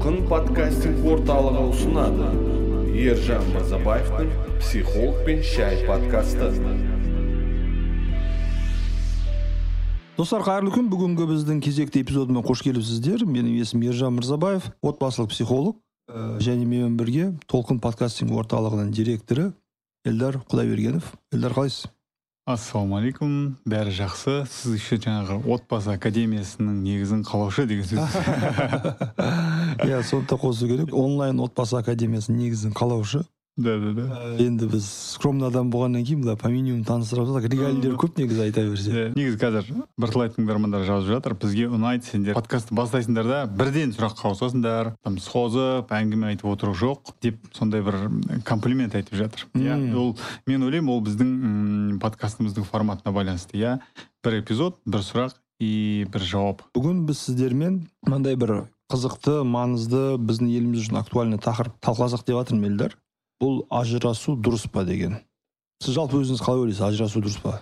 толқын подкастинг орталығы ұсынады. Ержан мырзабаевтың психолог пен шай подкасты. Достар қайырлы күн. Бүгінгі біздің кезекті эпизодына қош келіпсіздер. Менің есімім ержан мырзабаев отбасылық психолог. Ә, және менімен бірге толқын подкастинг орталығының директоры эльдар құдайбергенов. Эльдар қалайсыз? Ассалаумағалейкум бәрі жақсы. Сіз еще жаңағы отбасы академиясының негізін қалаушы деген сөз. иә соны да қосу керек. Онлайн отбасы академиясының негізін қалаушы да да да. Енді біз скромный адам болғаннан кейін былай по минимум таныстырып жатсақ регалийлер көп негізі айта берсе. Иә, негізі қазір бірталай тыңдармандар жазып жатыр. Бізге ұнайды сендер подкастты бастайсыңдар да бірден сұраққа ауысасыңдар. Там созып әңгіме айтып отыру жоқ деп сондай бір комплимент айтып жатыр. Иә ол мен ойлаймын ол біздің м, подкастымыздың форматына байланысты иә. Бір эпизод бір сұрақ и бір жауап. Бүгін біз сіздермен мынандай бір қызықты маңызды біздің еліміз үшін актуальный тақырып талқыласақ деп жатырмын эльдар бұл ажырасу дұрыс па деген. Сіз жалпы өзіңіз қалай ойлайсыз ажырасу дұрыс па?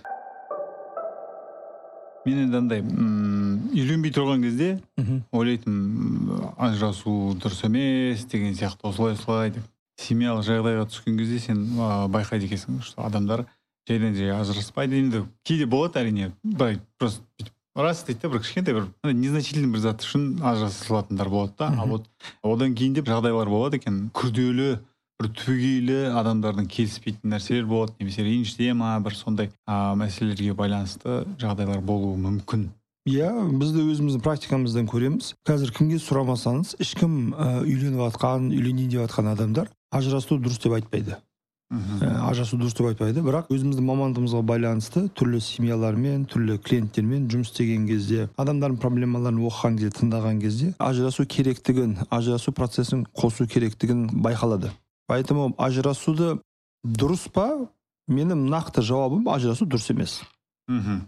Мен енді андай үйленбей тұрған кезде ойлайтынмын ажырасу дұрыс емес деген сияқты осылай осылай деп. Семьялық жағдайға түскен кезде сен ә, байқайды екенсің что адамдар жайдан жай ажыраспайды. Енді кейде болады әрине былай просто бүйтіп рас дейді да бір кішкентай бір незначительный бір зат үшін ажыраса салатындар болады да. А вот одан кейін де жағдайлар болады екен. Күрделі бір түбегейлі адамдардың келіспейтін нәрселер болады. Немесе реніште ма бір сондай а, мәселелерге байланысты жағдайлар болуы мүмкін. Иә біз де өзіміздің практикамыздан көреміз. Қазір кімге сұрамасаңыз ешкім ә, үйленіп жатқан үйленейін деп жатқан адамдар ажырасу дұрыс деп айтпайды. Ажырасу дұрыс деп айтпайды. Бірақ өзіміздің мамандығымызға байланысты түрлі семьялармен түрлі клиенттермен жұмыс істеген кезде адамдардың проблемаларын оқыған кезде тыңдаған кезде ажырасу керектігін ажырасу процесін қосу керектігін байқалады. Поэтому ажырасуды дұрыс па? Менің нақты жауабым ажырасу дұрыс емес. Мхм.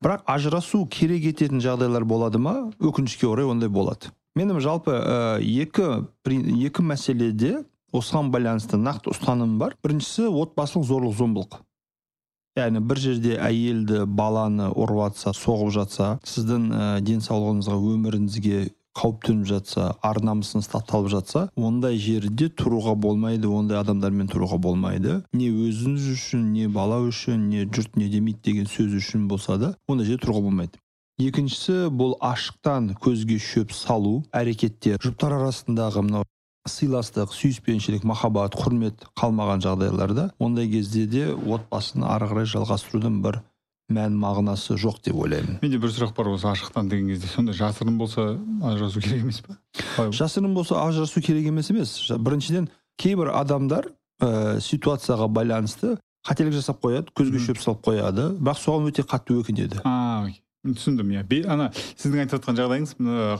Бірақ ажырасу керек ететін жағдайлар болады ма? Өкінішке орай ондай болады. Менің жалпы ә, екі екі мәселеде осыған байланысты нақты ұстанымым бар. Біріншісі отбасылық зорлық зомбылық. Яғни бір жерде әйелді баланы ұрып жатса соғып жатса сіздің ә, денсаулығыңызға өміріңізге қауіп төніп жатса ар намысыңыз тапталып жатса ондай жерде тұруға болмайды ондай адамдармен тұруға болмайды. Не өзіңіз үшін не бала үшін не жұрт не демейді деген сөз үшін болса да ондай жерде тұруға болмайды. Екіншісі бұл ашықтан көзге шөп салу әрекеттер. Жұптар арасындағы мынау сыйластық сүйіспеншілік махаббат құрмет қалмаған жағдайларда ондай кезде де отбасыны ары қарай жалғастырудың бір мән мағынасы жоқ деп ойлаймын. Менде бір сұрақ бар осы ашықтан деген кезде. Сонда жасырын болса ажырасу керек емес па жасырын болса ажырасу керек емес емес. Біріншіден кейбір адамдар ә, ситуацияға байланысты қателік жасап қояды көзге шөп салып қояды. Бірақ соған өте қатты өкінеді. А. түсіндім иә. Ана сіздің айтып жатқан жағдайыңыз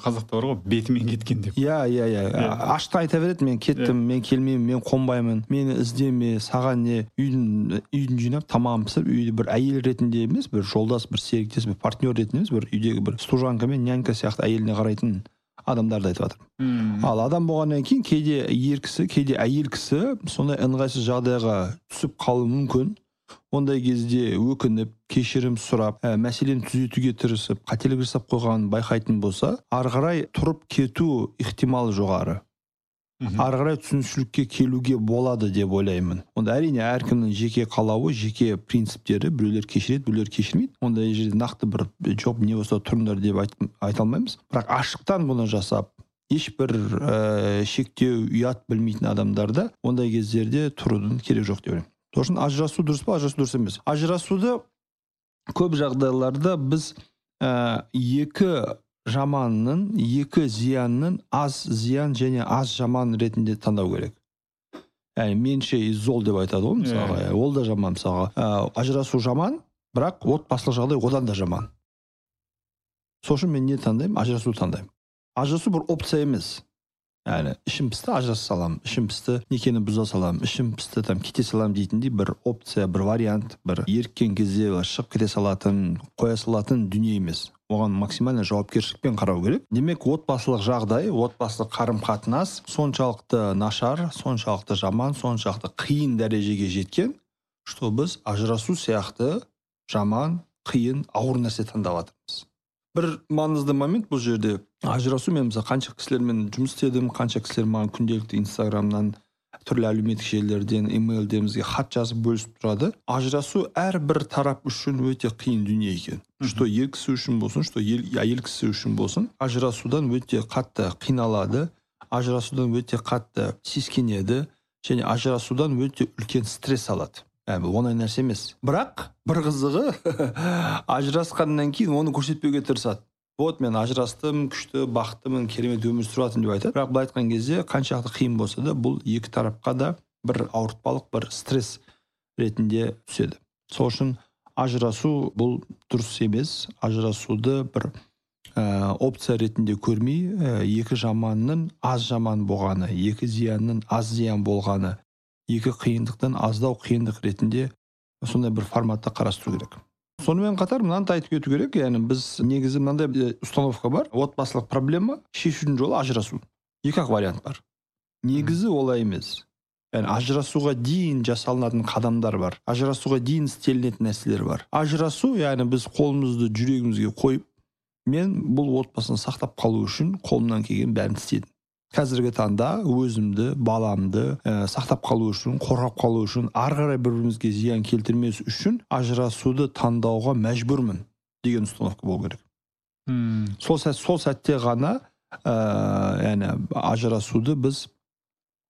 қазақта бар ғой бетімен кеткен деп. Иә иә иә. Иә. ашықтан айта береді мен кеттім мен келмеймін мен қонбаймын мені іздеме саған не үйдің үйдің жинап тамағын пісіріп үйде бір әйел ретінде емес бір жолдас бір серіктес бір партнер ретінде емес бір үйдегі бір служанка мен нянька сияқты әйеліне қарайтын адамдарды айтып жатырмын. Ал адам болғаннан кейін кейде ер кісі кейде әйел кісі сондай ыңғайсыз жағдайға түсіп қалуы мүмкін. Ондай кезде өкініп кешірім сұрап ә, мәселені түзетуге тырысып қателік жасап қойғанын байқайтын болса ары қарай тұрып кету ықтималы жоғары. Ары қарай түсінушілікке келуге болады деп ойлаймын. Онда әрине әркімнің жеке қалауы жеке принциптері біреулер кешіреді біреулер кешірмейді. Ондай жерде нақты бір жоқ не болса тұрыңдар деп айт, айта алмаймыз. Бірақ ашықтан бұны жасап ешбір ә, шектеу ұят білмейтін адамдарда ондай кездерде тұрудың керегі жоқ деп ойлаймын. Сол үшін ажырасу дұрыс па? Ажырасу дұрыс емес. Ажырасуды көп жағдайларда біз ә, екі жаманның екі зиянның аз зиян және аз жаман ретінде таңдау керек. Яғни менше и зол деп айтады ғой мысалға. Иә, ол да жаман мысалға. Ә, ажырасу жаман бірақ отбасылық жағдай одан да жаман. Сол үшін мен не таңдаймын? Ажырасуды таңдаймын. Ажырасу бір опция емес. Яғни ішім пісті ажыраса саламын ішім пісті некені бұза саламын ішім пісті там кете саламын дейтіндей бір опция бір вариант бір еріккен кезде шығып кете салатын қоя салатын дүние емес оған максимально жауапкершілікпен қарау керек демек отбасылық жағдай отбасылық қарым қатынас соншалықты нашар соншалықты жаман соншалықты қиын дәрежеге жеткен что біз ажырасу сияқты жаман қиын ауыр нәрсе таңдап бір маңызды момент бұл жерде. Ажырасу мен мысалы қанша кісілермен жұмыс істедім қанша кісілер маған күнделікті инстаграмнан түрлі әлеуметтік желілерден имейлден бізге хат жазып бөлісіп тұрады. Ажырасу әрбір тарап үшін өте қиын дүние екен. Что ер кісі үшін болсын что әйел кісі үшін болсын. Ажырасудан өте қатты қиналады ажырасудан өте қатты сескенеді және ажырасудан өте үлкен стресс алады. Оңай нәрсе емес. Бірақ бір қызығы ажырасқаннан кейін оны көрсетпеуге тырысады. Вот мен ажырастым күшті бақыттымын керемет өмір сүріп жатырмын деп айтады. Бірақ былай айтқан кезде қаншалықты қиын болса да бұл екі тарапқа да бір ауыртпалық бір стресс ретінде түседі. Сол үшін ажырасу бұл дұрыс емес. Ажырасуды бір ә, опция ретінде көрмей ә, екі жаманның аз жаман болғаны екі зиянның аз зиян болғаны екі қиындықтың аздау қиындық ретінде сондай бір форматта қарастыру керек. Сонымен қатар мынаны айтып кету керек яғни біз негізі мынандай установка бар. Отбасылық проблема шешудің жолы ажырасу. Екі ақ вариант бар. Негізі олай емес. Яғни ажырасуға дейін жасалынатын қадамдар бар. Ажырасуға дейін істелінетін нәрселер бар. Ажырасу яғни біз қолымызды жүрегімізге қойып мен бұл отбасыны сақтап қалу үшін қолымнан келген бәрін істедім. Қазіргі таңда өзімді баламды ә, сақтап қалу үшін қорғап қалу үшін ары қарай бір бірімізге зиян келтірмес үшін ажырасуды таңдауға мәжбүрмін деген установка болу керек. Мм. Сол сәт сол сәтте ғана ә, яғни ажырасуды біз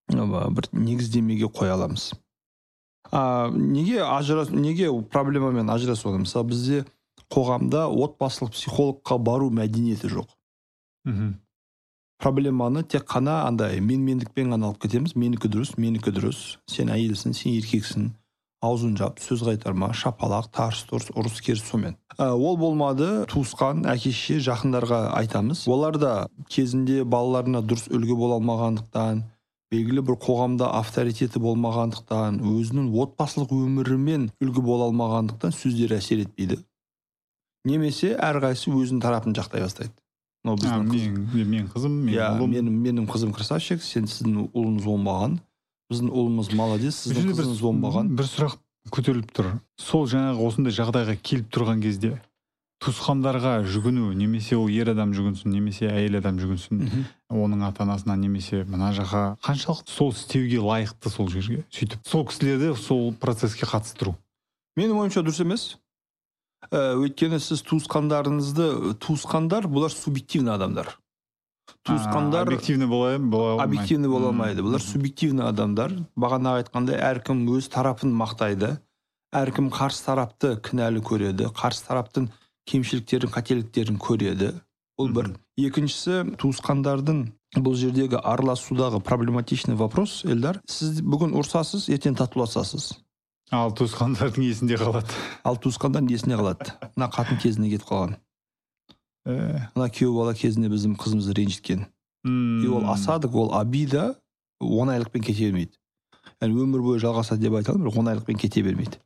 бір негіздемеге қоя аламыз. А, неге ажырас неге проблемамен ажырасу мысалы бізде қоғамда отбасылық психологқа бару мәдениеті жоқ. Мхм. Проблеманы тек қана андай менмендікпен ғана алып кетеміз. Менікі дұрыс менікі дұрыс. Сен әйелсің сен еркексің. Аузын жап сөз қайтарма шапалақ тарс тұрс ұрыс керіс сонымен ә, ол болмады туысқан әке шеше жақындарға айтамыз. Олар да кезінде балаларына дұрыс үлгі бола алмағандықтан белгілі бір қоғамда авторитеті болмағандықтан өзінің отбасылық өмірімен үлгі бола алмағандықтан сөздері әсер етпейді. Немесе әрқайсысы өзінің тарапын жақтай бастайды. Мынау біздің менің менің қызым иә ұлым менің менің қызым красавчик сен сіздің ұлыңыз оңбаған біздің ұлымыз молодец сіздің қызыңыз оңбаған бір сұрақ көтеріліп тұр сол жаңағы осындай жағдайға келіп тұрған кезде туысқандарға жүгіну немесе ол ер адам жүгінсін немесе әйел адам жүгінсін оның ата анасына немесе мына жаққа қаншалықты сол істеуге лайықты сол жерге сөйтіп сол кісілерді сол процесске қатыстыру менің ойымша дұрыс емес ә, өйткені сіз туысқандарыңызды туысқандар бұлар субъективный адамдар. Туысқандар объективный бола бола алмайды. объективный бола алмайды. Бұлар субъективный адамдар. Бағанағы айтқандай әркім өз тарапын мақтайды. Әркім қарсы тарапты кінәлі көреді қарсы тараптың кемшіліктерін қателіктерін көреді. Бұл бір. Екіншісі туысқандардың бұл жердегі араласудағы проблематичный вопрос эльдар. Сіз бүгін ұрсасыз ертең татуласасыз? Ал туысқандардың есінде қалады. Ал туысқандардың есіне қалады. Мына қатын кезінде кетіп қалған. Ә, мына күйеу бала кезінде біздің қызымызды ренжіткен. И ол осадок ол обида оңайлықпен кете бермейді. Яғни өмір бойы жалғасады деп айта алмаймын бірақ оңайлықпен кете бермейді.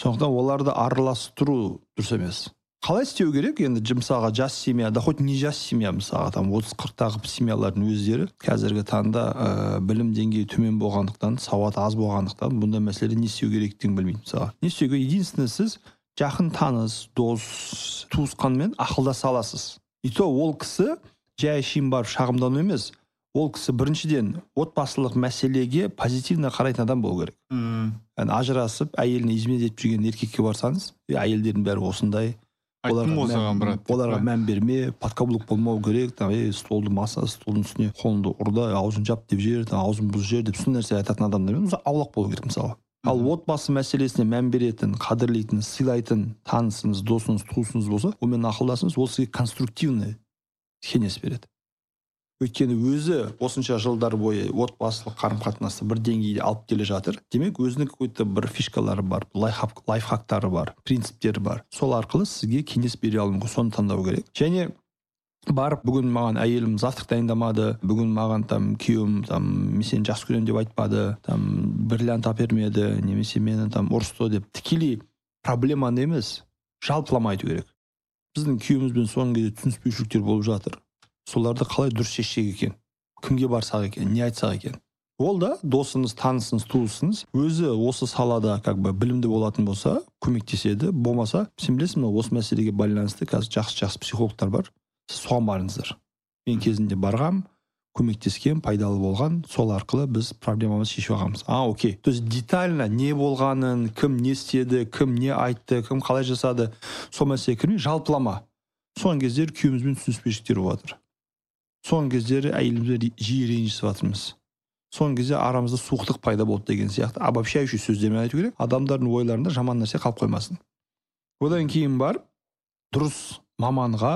Сондықтан оларды араластыру дұрыс емес. Қалай істеу керек? Енді мысалға жас семья да хоть не жас семья мысалға там отыз қырықтағы семьялардың өздері қазіргі таңда ә, білім деңгейі төмен болғандықтан сауаты аз болғандықтан бұндай мәселеде не істеу керектігін білмейді мысалға. Не істеу керек? Единственное сіз жақын таныс дос туысқанмен ақылдаса аласыз. И то ол кісі жай әшейін барып шағымдану емес. Ол кісі біріншіден отбасылық мәселеге позитивно қарайтын адам болу керек. М, яғни ажырасып әйеліне измена етіп жүрген еркекке барсаңыз «Е, әйелдердің бәрі осындай айттым ғой саған мән, брат оларға мән берме подкаблук болмау керек там ей столды маса столдың үстіне қолыңды ұр да аузын жап деп жібер аузын бұз жібер деп сондай нәрсе айтатын адамдармен мысалы аулақ болу керек мысалы. Ал отбасы мәселесіне мән беретін қадірлейтін сыйлайтын танысыңыз досыңыз туысыңыз болса онымен ақылдасыңыз ол сізге конструктивный кеңес береді. Өйткені өзі осынша жылдар бойы отбасылық қарым қатынасты бір деңгейде алып келе жатыр. Демек өзінің какой то бір фишкалары бар лайфхак лайфхактары бар принциптері бар. Сол арқылы сізге кеңес бере алуы мүмкін соны таңдау керек. Және барып бүгін маған әйелім завтрак дайындамады бүгін маған там күйеуім там мен сені жақсы көремін деп айтпады там бриллиант әпермеді немесе мені там ұрысты деп тікелей проблеманы емес жалпылама айту керек. Біздің күйеуімізбен соңғы кезде түсініспеушіліктер болып жатыр. Соларды қалай дұрыс шешсек екен? Кімге барсақ екен? Не айтсақ екен? Ол да досыңыз танысыңыз туысыңыз өзі осы салада как бы білімді болатын болса көмектеседі. Болмаса сен білесің ба осы мәселеге байланысты қазір жақсы жақсы психологтар бар. Сіз соған барыңыздар. Мен кезінде барғам көмектескен пайдалы болған. Сол арқылы біз проблемамызды шешіп алғанбыз. А окей. То есть детально не болғанын кім не істеді кім не айтты кім қалай жасады сол мәселеге кірмей жалпылама. Соңғы кездері күйеуімізбен түсініспеушіліктер болып жатыр соңғы кездері әйелімізбен жиі ренжісіп жатырмыз соңғы кезде арамызда суықтық пайда болды деген сияқты обобщающий сөздермен айту керек адамдардың ойларында жаман нәрсе қалып қоймасын одан кейін барып дұрыс маманға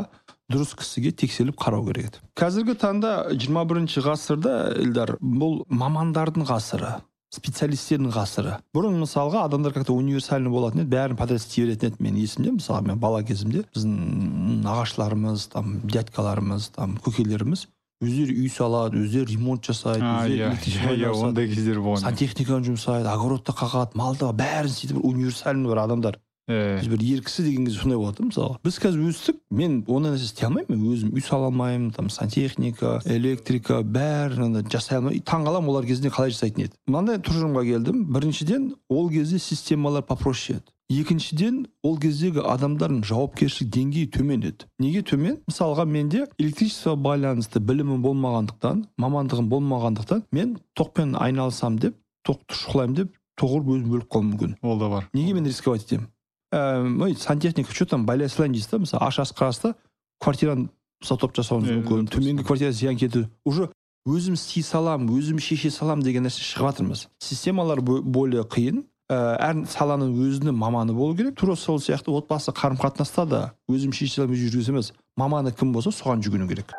дұрыс кісіге тексеріліп қарау керек еді қазіргі таңда 21 бірінші ғасырда Эльдар бұл мамандардың ғасыры специалистердің ғасыры. Бұрын мысалға адамдар как то универсальный болатын еді бәрін подряд істей беретін еді менің есімде. Мысалы мен бала кезімде біздің нағашыларымыз там дядькаларымыз там көкелеріміз өздері үй салады өздері ремонт жасайды иә иә иә ондай кездер болған. Сантехниканы жұмсайды огородты қағады малды бәрін сөйтіп универсальный бір адамдар. Біз бір ер кісі деген кезде сондай болады да мысалға біз қазір өстік мен ондай нәрсе істей алмаймын мен өзім үй сала алмаймын там сантехника электрика бәрін жасай алмаймын таңқаламын олар кезінде қалай жасайтын еді мынандай тұжырымға келдім біріншіден ол кезде системалар попроще еді екіншіден ол кездегі адамдардың жауапкершілік деңгейі төмен еді неге төмен мысалға менде электричество байланысты білімім болмағандықтан мамандығым болмағандықтан мен токпен айналысамын деп тоқты шұқылаймын деп тоғырып өзім өліп қалуым мүмкін ол да бар неге мен рисковать етемін ой сантехника что там байлай салайын дейсіз да мысалы аш асқарасыз квартираны затоп жасауыңыз мүмкін. төменгі квартира зиян келтіру уже өзім істей саламын өзім шеше саламын деген нәрсе шығып жатырмыз. Системалар бо- более қиын. Ә, әр саланың өзінің маманы болу керек. Тура сол сияқты отбасы қарым қатынаста да өзім шеше саламын өзім жүргізу емес маманы кім болса соған жүгіну керек.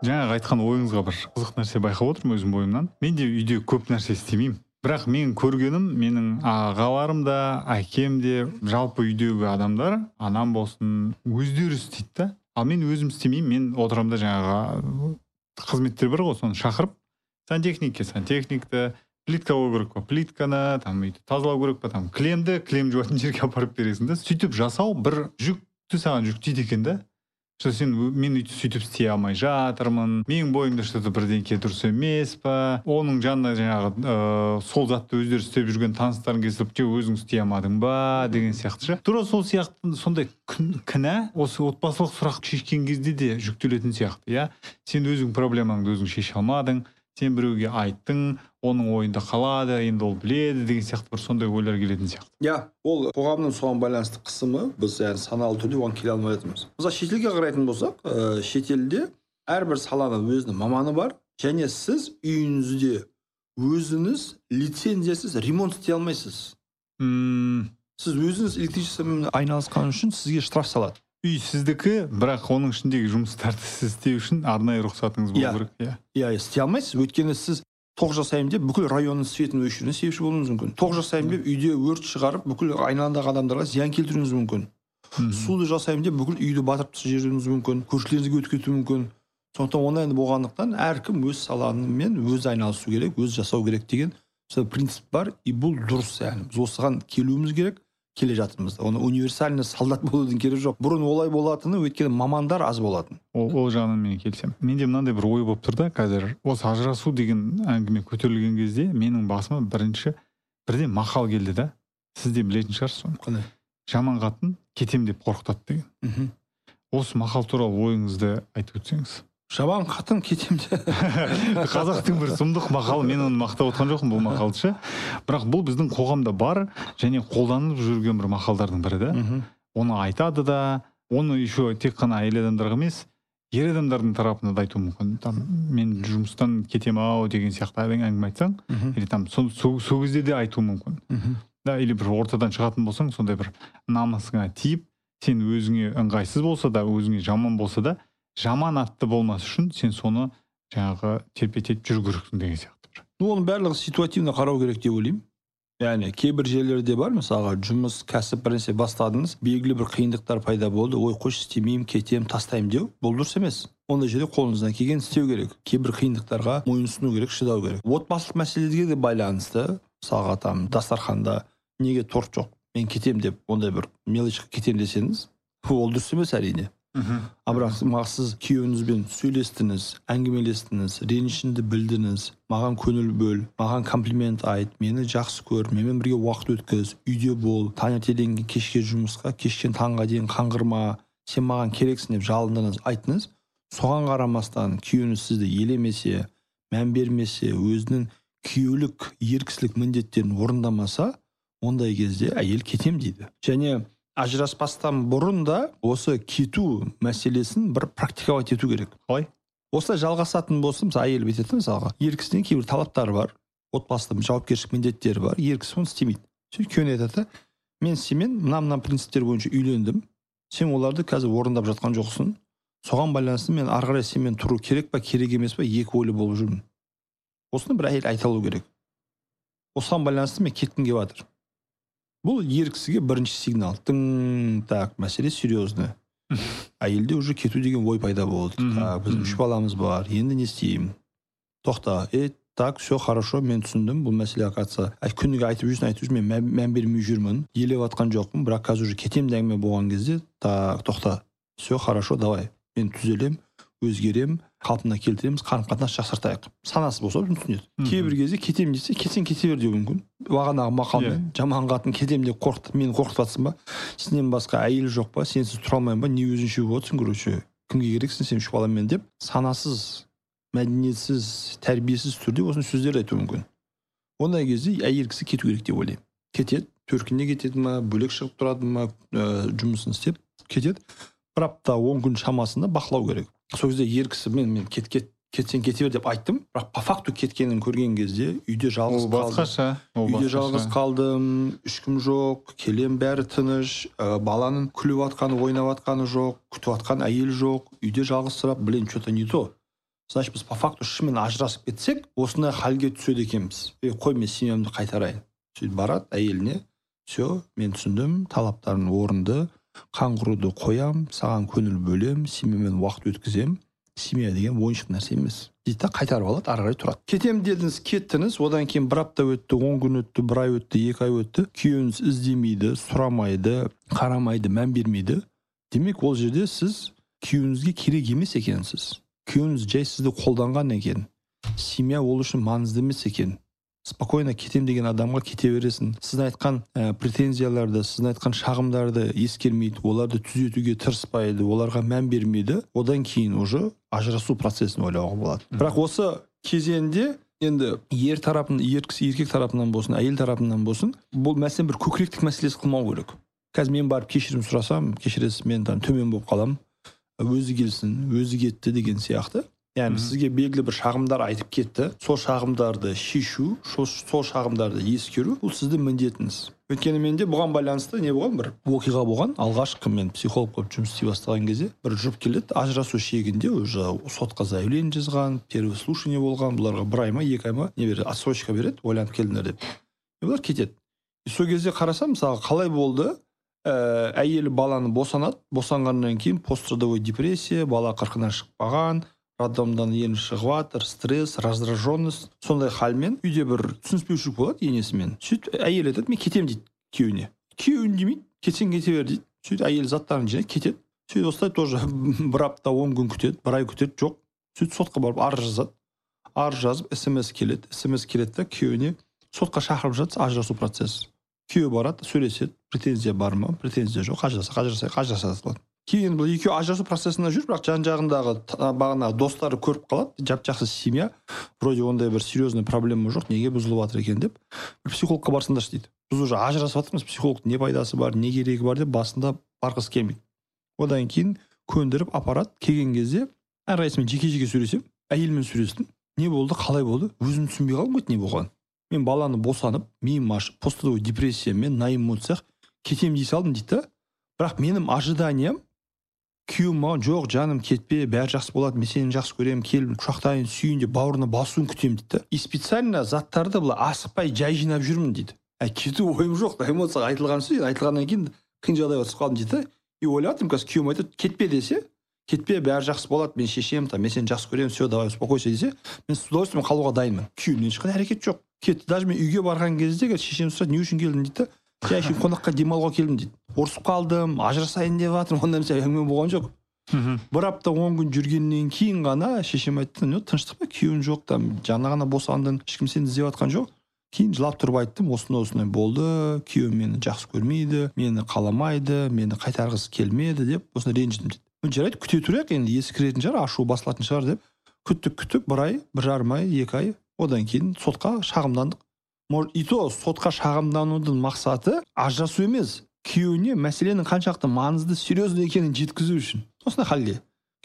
Жаңағы айтқан ойыңызға бір қызық нәрсе байқап отырмын өзім бойымнан. Мен де үйде көп нәрсе істемеймін. Бірақ мен көргенім менің ағаларым да әкем де жалпы үйдегі адамдар анам болсын өздері істейді да. Ал мен өзім істемеймін мен отырамын да жаңағы қызметтер бар ғой соны шақырып. Сантехникке сантехникті плитка қою керек па плитканы там өйтіп тазалау керек па там кілемді кілем жуатын жерге апарып бересің да. Сөйтіп жасау бір жүкті саған жүктейді екен да. Что сен мен өйтіп сөйтіп істей алмай жатырмын. Менің бойымда что то бірдеңке дұрыс емес па? Оның жанына жаңағы ыыы сол затты өздері істеп жүрген таныстарың келіп же өзің істей алмадың ба? Деген сияқты ше. Тура сол сияқты сондай кінә осы отбасылық сұрақ шешкен кезде де жүктелетін сияқты иә. Сен өзің проблемаңды өзің шеше алмадың сен біреуге айттың оның ойында қалады енді ол біледі деген сияқты бір сондай ойлар келетін сияқты. Иә ол қоғамның соған байланысты қысымы біз яғни саналы түрде оған келе алмай жатырмыз. Мысалы шетелге қарайтын болсақ ә, шетелде әрбір саланың өзінің маманы бар және сіз үйіңізде өзіңіз лицензиясыз ремонт істей алмайсыз. Мм сіз өзіңіз электричествомен айналысқан үшін сізге штраф салады. Үй сіздікі бірақ оның ішіндегі жұмыстарды сіз істеу үшін арнайы рұқсатыңыз болу Иә. керек иә. Иә істей алмайсыз. Өйткені сіз тоқ жасаймын деп бүкіл районның светін өшіруіне себепші болуыңыз мүмкін. Тоқ жасаймын деп үйде өрт шығарып бүкіл айналадағы адамдарға зиян келтіруіңіз мүмкін. Суды жасаймын деп бүкіл үйді батырып жіберуіңіз мүмкін. Көршілеріңізге өтіп кетуі мүмкін. Сондықтан ондай болғандықтан әркім өз саламен өзі айналысу керек өзі жасау керек деген сол принцип бар и бұл дұрыс яғни біз осыған келуіміз керек. Келе жатырмыз. Оны универсальный солдат болудың керегі жоқ. Бұрын олай болатыны өйткені мамандар аз болатын. Ол, ол жағынан мен келісемін. Менде мынандай бір ой болып тұр да қазір осы ажырасу деген әңгіме көтерілген кезде менің басыма бірінші бірден мақал келді да. Сіз де білетін шығарсыз оны. Қандай жаман қатын кетем деп қорқытады деген. Мхм. Осы мақал туралы ойыңызды айтып өтсеңіз. Жаман қатын кетем де. Қазақтың бір сұмдық мақалы. Мен оны мақтап отқан жоқпын бұл мақалды ше. Бірақ бұл біздің қоғамда бар және қолданылып жүрген бір мақалдардың бірі да. Оны айтады да оны еще тек қана әйел адамдарға емес ер адамдардың тарапына да айтуы мүмкін. Там мен жұмыстан кетем ау деген сияқты әңгіме айтсаң или там сол кезде де айтуы мүмкін да или бір ортадан шығатын болсаң сондай бір намысыңа тиіп сен өзіңе ыңғайсыз болса да өзіңе жаман болса да жаман атты болмас үшін сен соны жаңағы терпе тетіп жүру керексің деген сияқты ну оның барлығы ситуативно қарау керек деп ойлаймын. Яғни кейбір жерлерде бар мысалға жұмыс кәсіп бір нәрсе бастадыңыз белгілі бір қиындықтар пайда болды ой қойшы істемеймін кетемін тастаймын деу бұл дұрыс емес. Ондай жерде қолыңыздан келгенін істеу керек. Кейбір қиындықтарға мойынсыну керек шыдау керек. Отбасылық мәселеге де байланысты мысалға там дастарханда неге торт жоқ мен кетем деп ондай бір мелочьқа кетемін десеңіз ол дұрыс емес әрине. А бірақ сіз күйеуіңізбен сөйлестіңіз әңгімелестіңіз ренішіңді білдіңіз. Маған көңіл бөл маған комплимент айт мені жақсы көр менімен бірге уақыт өткіз үйде бол таңертеңнен кешке жұмысқа кештен таңға дейін қаңғырма. Сен маған керексің деп жалындыңыз айттыңыз. Соған қарамастан күйеуіңіз сізді елемесе мән бермесе өзінің күйеулік еркісілік міндеттерін орындамаса ондай кезде әйел кетем дейді. Және ажыраспастан бұрын да осы кету мәселесін бір практиковать ету керек. Қалай осылай жалғасатын болса мысалы әйел бүйтеді мысалға ер кісінің кейбір талаптары бар отбасында жауапкершілік міндеттері бар ер кісі оны істемейді. Сөйтіп күйеуіне айтады да мен сенімен мына мына принциптер бойынша үйлендім сен оларды қазір орындап жатқан жоқсың соған байланысты мен ары қарай сенімен тұру керек па керек емес па екі ойлы болып жүрмін осыны бір әйел айта алу керек. Осыған байланысты мен кеткім келіп жатыр. Бұл ер кісіге бірінші сигнал. Тың так мәселе серьезный. Әйелде уже кету деген ой пайда болды. Так біздің үш баламыз бар енді не істеймін? Тоқта. Е так все хорошо мен түсіндім. Бұл мәселе оказывается күніге айтып жүрсің айтып жүрсің мен мән, бермей жүрмін. Елеп жатқан жоқпын бірақ қазір уже кетемін әңгіме болған кезде так тоқта. Все хорошо давай. Мен түзелемін өзгеремін қалпына келтіреміз қарым қатынас жақсартайық. Санасы болса түсінеді кейбір кезде кетемін десе кетсең кете бер деуі мүмкін. Бағанағы мақалмен жаман қатын кетемін деп қорқытып мені қорқытып жатсың ба? Сенен басқа әйел жоқ па? Сенсіз тұра алмаймын ба? Не өзінше болып отырсың? Короче кімге керексің? Сен үш баламен деп санасыз мәдениетсіз тәрбиесіз түрде осындай сөздерді айтуы мүмкін. Ондай кезде әйел кісі кету керек деп ойлаймын. Кетеді. Төркініне кетеді ма бөлек шығып тұрады ма? Ә, жұмысын істеп кетеді. Бір апта он күн шамасында бақылау керек. Сол кезде ер кісі мен мен кет кет кетсең кете бер деп айттым. Бірақ по факту кеткенін көрген кезде үйде жалғыз ол қалдым. басқаша үйде жалғыз қалдым ешкім жоқ келем бәрі тыныш ә, баланың күліп жатқаны ойнап жатқаны жоқ күтіп жатқан әйел жоқ үйде жалғызсырап блин че то не то. Значит біз по факту шынымен ажырасып кетсек осындай халге түседі екенбіз. Е қой мен семьямды қайтарайын. Сөйтіп барады әйеліне все мен түсіндім талаптарың орынды қаңғыруды қоям саған көңіл бөлем семьямен уақыт өткіземін семья деген ойыншық нәрсе емес. Дейді қайтарып алады ары қарай тұрады. Кетемін дедіңіз кеттіңіз. Одан кейін бір апта өтті он күн өтті бір ай өтті екі ай өтті. Күйеуіңіз іздемейді сұрамайды қарамайды мән бермейді. Демек ол жерде сіз күйеуіңізге керек емес екенсіз. Күйеуіңіз жай сізді қолданған екен. Семья ол үшін маңызды емес екен. Спокойно кетем деген адамға кете бересің. Сіздің айтқан ә, претензияларды сіздің айтқан шағымдарды ескермейді оларды түзетуге тырыспайды оларға мән бермейді. Одан кейін уже ажырасу процесін ойлауға болады. Бірақ осы кезеңде енді ер тарапын ер кісі еркек тарапынан болсын әйел тарапынан болсын бұл мәселе бір көкіректік мәселесі қылмау керек. Қазір мен барып кешірім сұрасам кешіресіз мен там төмен болып қаламын өзі келсін өзі кетті деген сияқты. Яғни сізге белгілі бір шағымдар айтып кетті сол шағымдарды шешу сол, шағымдарды ескеру бұл сіздің міндетіңіз өйткені менде бұған байланысты не болған бір оқиға болған алғашқы мен психолог болып жұмыс істей бастаған кезде бір жұп келеді ажырасу шегінде уже сотқа заявление жазған первое слушание болған бұларға бір ай ма екі ай ма не береді отсрочка береді ойланып келдіңдер деп и бұлар кетеді И сол кезде қарасам мысалы қалай болды ә, әйелі баланы босанады босанғаннан кейін посттрудовой депрессия бала қырқынан шықпаған роддомдан енді шығып жатыр стресс раздраженность. Сондай халмен үйде бір түсініспеушілік болады енесімен сөйтіп әйел айтады мен кетемін дейді күйеуіне. Күйеуі үндемейді кетсең кете бер дейді. Сөйтіп әйел заттарын жинайды кетеді. Сөйтіп осылай тоже бір апта он күн күтеді бір ай күтеді жоқ. Сөйтіп сотқа барып арыз жазады. Арыз жазып смс келеді. смс келеді да күйеуіне сотқа шақырып жатса ажырасу процесі. Күйеуі барады сөйлеседі. Претензия бар ма? Претензия жоқ. Ажырасайық ажыраса салады кейін бұл екеуі ажырасу процесінде жүр бірақ жан жағындағы бағанағы достары көріп қалады. Жап жақсы семья. Вроде ондай бір серьезный проблема жоқ. Неге бұзылып жатыр екен деп. Бір психологқа барсаңдаршы дейді. Біз уже ажырасып жатырмыз. Психологтың не пайдасы бар не керегі бар деп басында барғысы келмейді. Одан кейін көндіріп апарады. Келген кезде әрқайсысымен жеке жеке сөйлесемін. Әйелмен сөйлестім. Не болды? Қалай болды? Өзім түсінбей қалдым ғой не болғанын. Мен баланы босанып миым ашып посттрудовой депрессиямен на эмоциях кетемін дей салдым дейді да. Бірақ менің ожиданиям күйеуім маған жоқ жаным кетпе бәрі жақсы болады мен сені жақсы көремін кел құшақтайын сүйейін деп бауырына басуын күтемін дейді и специально заттарды былай асықпай жай жинап жүрмін дейді. Ә кету ойым жоқ эмоцияға айтылған сөз айтылғаннан кейін қиын жағдайға түсіп қалдым дейді и ойлап жатырмын қазір күйеуім айтады кетпе десе кетпе бәрі жақсы болады мен шешем там мен сені жақсы көремін все давай успокойся десе мен с удовольствием қалуға дайынмын. Күйеуімнен ешқандай әрекет жоқ. Кетті даже мен үйге барған кезде шешем сұрайды не үшін келдің? дейді да. Жай әшейін қонаққа демалуға келдім дейді. Ұрысып қалдым ажырасайын деп жатырмын. Ондай нәрсе әңгіме болған жоқ. Бір апта он күн жүргеннен кейін ғана шешем айтты ну тыныштық па? Күйеуің жоқ там жаңа ғана босандың ешкім сені іздеп жатқан жоқ кейін жылап тұрып айттым осындай осындай болды күйеуім мені жақсы көрмейді мені қаламайды мені қайтарғысы келмеді деп осындай ренжідім дейді «Ну, жарайды күте тұрайық енді есі кіретін шығар ашуы басылатын шығар деп. Күттік күттік бір ай бір жарым ай екі ай одан кейін сотқа шағымдандық. Может и то сотқа шағымданудың мақсаты ажырасу емес күйеуіне мәселенің қаншалықты маңызды серьезный екенін жеткізу үшін. Осындай халге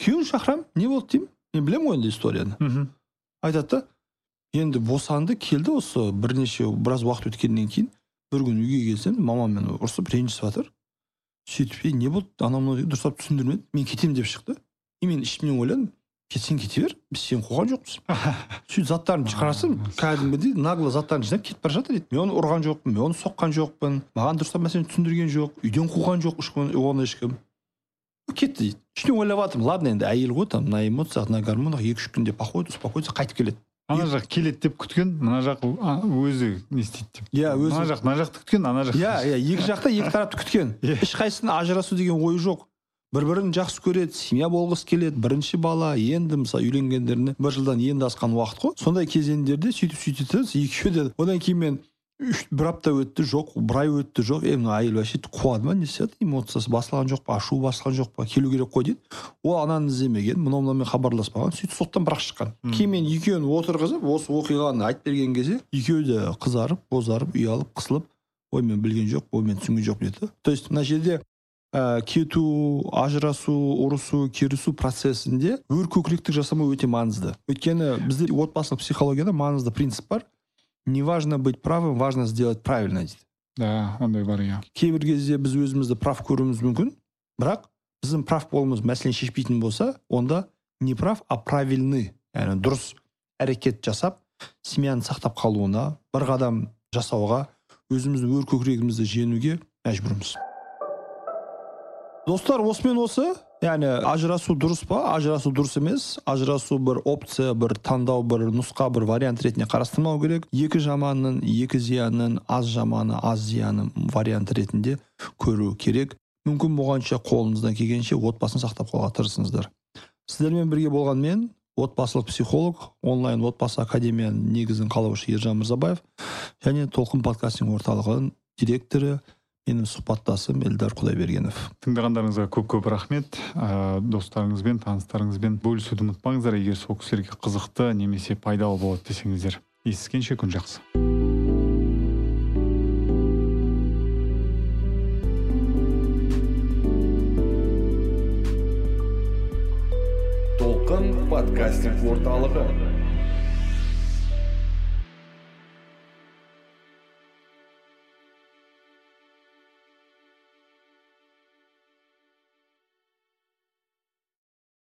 күйеуін шақырамын не болды деймін? Мен білемін ғой енді историяны. Мхм. Айтады да енді босанды келді осы бірнеше біраз уақыт өткеннен кейін. Бір күні үйге келсем мамаммен ұрысып ренжісіп жатыр. Сөйтіп ей не болды? Анау мынау дұрыстап түсіндірмеді мен кетемін деп шықты. И мен ішімнен ойладым кетсең кете бер біз сені қуған жоқпыз. Сөйтіп заттарын қарасам кәдімгідей нагло заттарын жинап кетіп бара жатыр дейді. Мен оны ұрған жоқпын мен оны соққан жоқпын маған дұрыстап мәселені түсіндірген жоқ үйден қуған жоқ оған ешкім. Кетті дейді. Ішінен ойлап жатырмын ладно енді әйел ғой там на эмоциях на гормонах екі үш күнде походит успокоится қайтып келеді. Ана жақ келеді деп күткен мына жақ өзі не істейді деп. Иә өзі. Мына жақ мына жақты күткен ана жақ. Иә иә екі жақта екі тарапты күткен. Иә. ешқайсысының ажырасу деген ойы жоқ. Бір бірін жақсы көреді семья болғысы келеді бірінші бала енді мысалы үйленгендеріне бір жылдан енді асқан уақыт қой. Сондай кезеңдерде сөйтіп сөйтеді да екеуі де одан кейін мен үш бір апта өтті жоқ бір ай өтті жоқ е мына әйел вообще қуады ма не істеді эмоциясы басылған жоқ па ашуы басылған жоқ па келу керек қой дейді. Ол ананы іздемеген мынау мынаумен хабарласпаған сөйтіп соттан бір ақ шыққан. Кейін мен екеуін отырғызып осы оқиғаны айтып берген кезде екеуі де қызарып бозарып ұялып қысылып ой мен білген жоқ ой мен түсінген жоқпын деді. То есть мына жерде ә, кету ажырасу ұрысу керісу процесінде өр көкіректік жасамау өте маңызды. Өйткені бізде отбасылық психологияда маңызды принцип бар. Не важно быть правым важно сделать правильно дейді. Да ондай бар иә. Кейбір кезде біз өзімізді прав көруіміз мүмкін бірақ біздің прав болуымыз мәселені шешпейтін болса онда не прав а правильный яғни дұрыс әрекет жасап семьяны сақтап қалуына бір қадам жасауға өзіміздің өр көкірегімізді жеңуге мәжбүрміз. Достар осымен осы яғни ажырасу дұрыс па ажырасу дұрыс емес ажырасу бір опция бір таңдау бір нұсқа бір вариант ретінде қарастырмау керек екі жаманның екі зиянның аз жаманы аз зияны вариант ретінде көру керек мүмкін болғанша қолыңыздан келгенше отбасын сақтап қалуға тырысыңыздар сіздермен бірге болған мен отбасылық психолог онлайн отбасы академияның негізін қалаушы ержан мырзабаев және толқын подкастинг орталығының директоры менің сұхбаттасым эльдар құдайбергенов. Тыңдағандарыңызға көп көп рахмет. Ә, достарыңызбен таныстарыңызбен бөлісуді ұмытпаңыздар. Егер сол кісілерге қызықты немесе пайдалы болады десеңіздер естіскенше күн жақсы. Толқын подкастинг орталығы.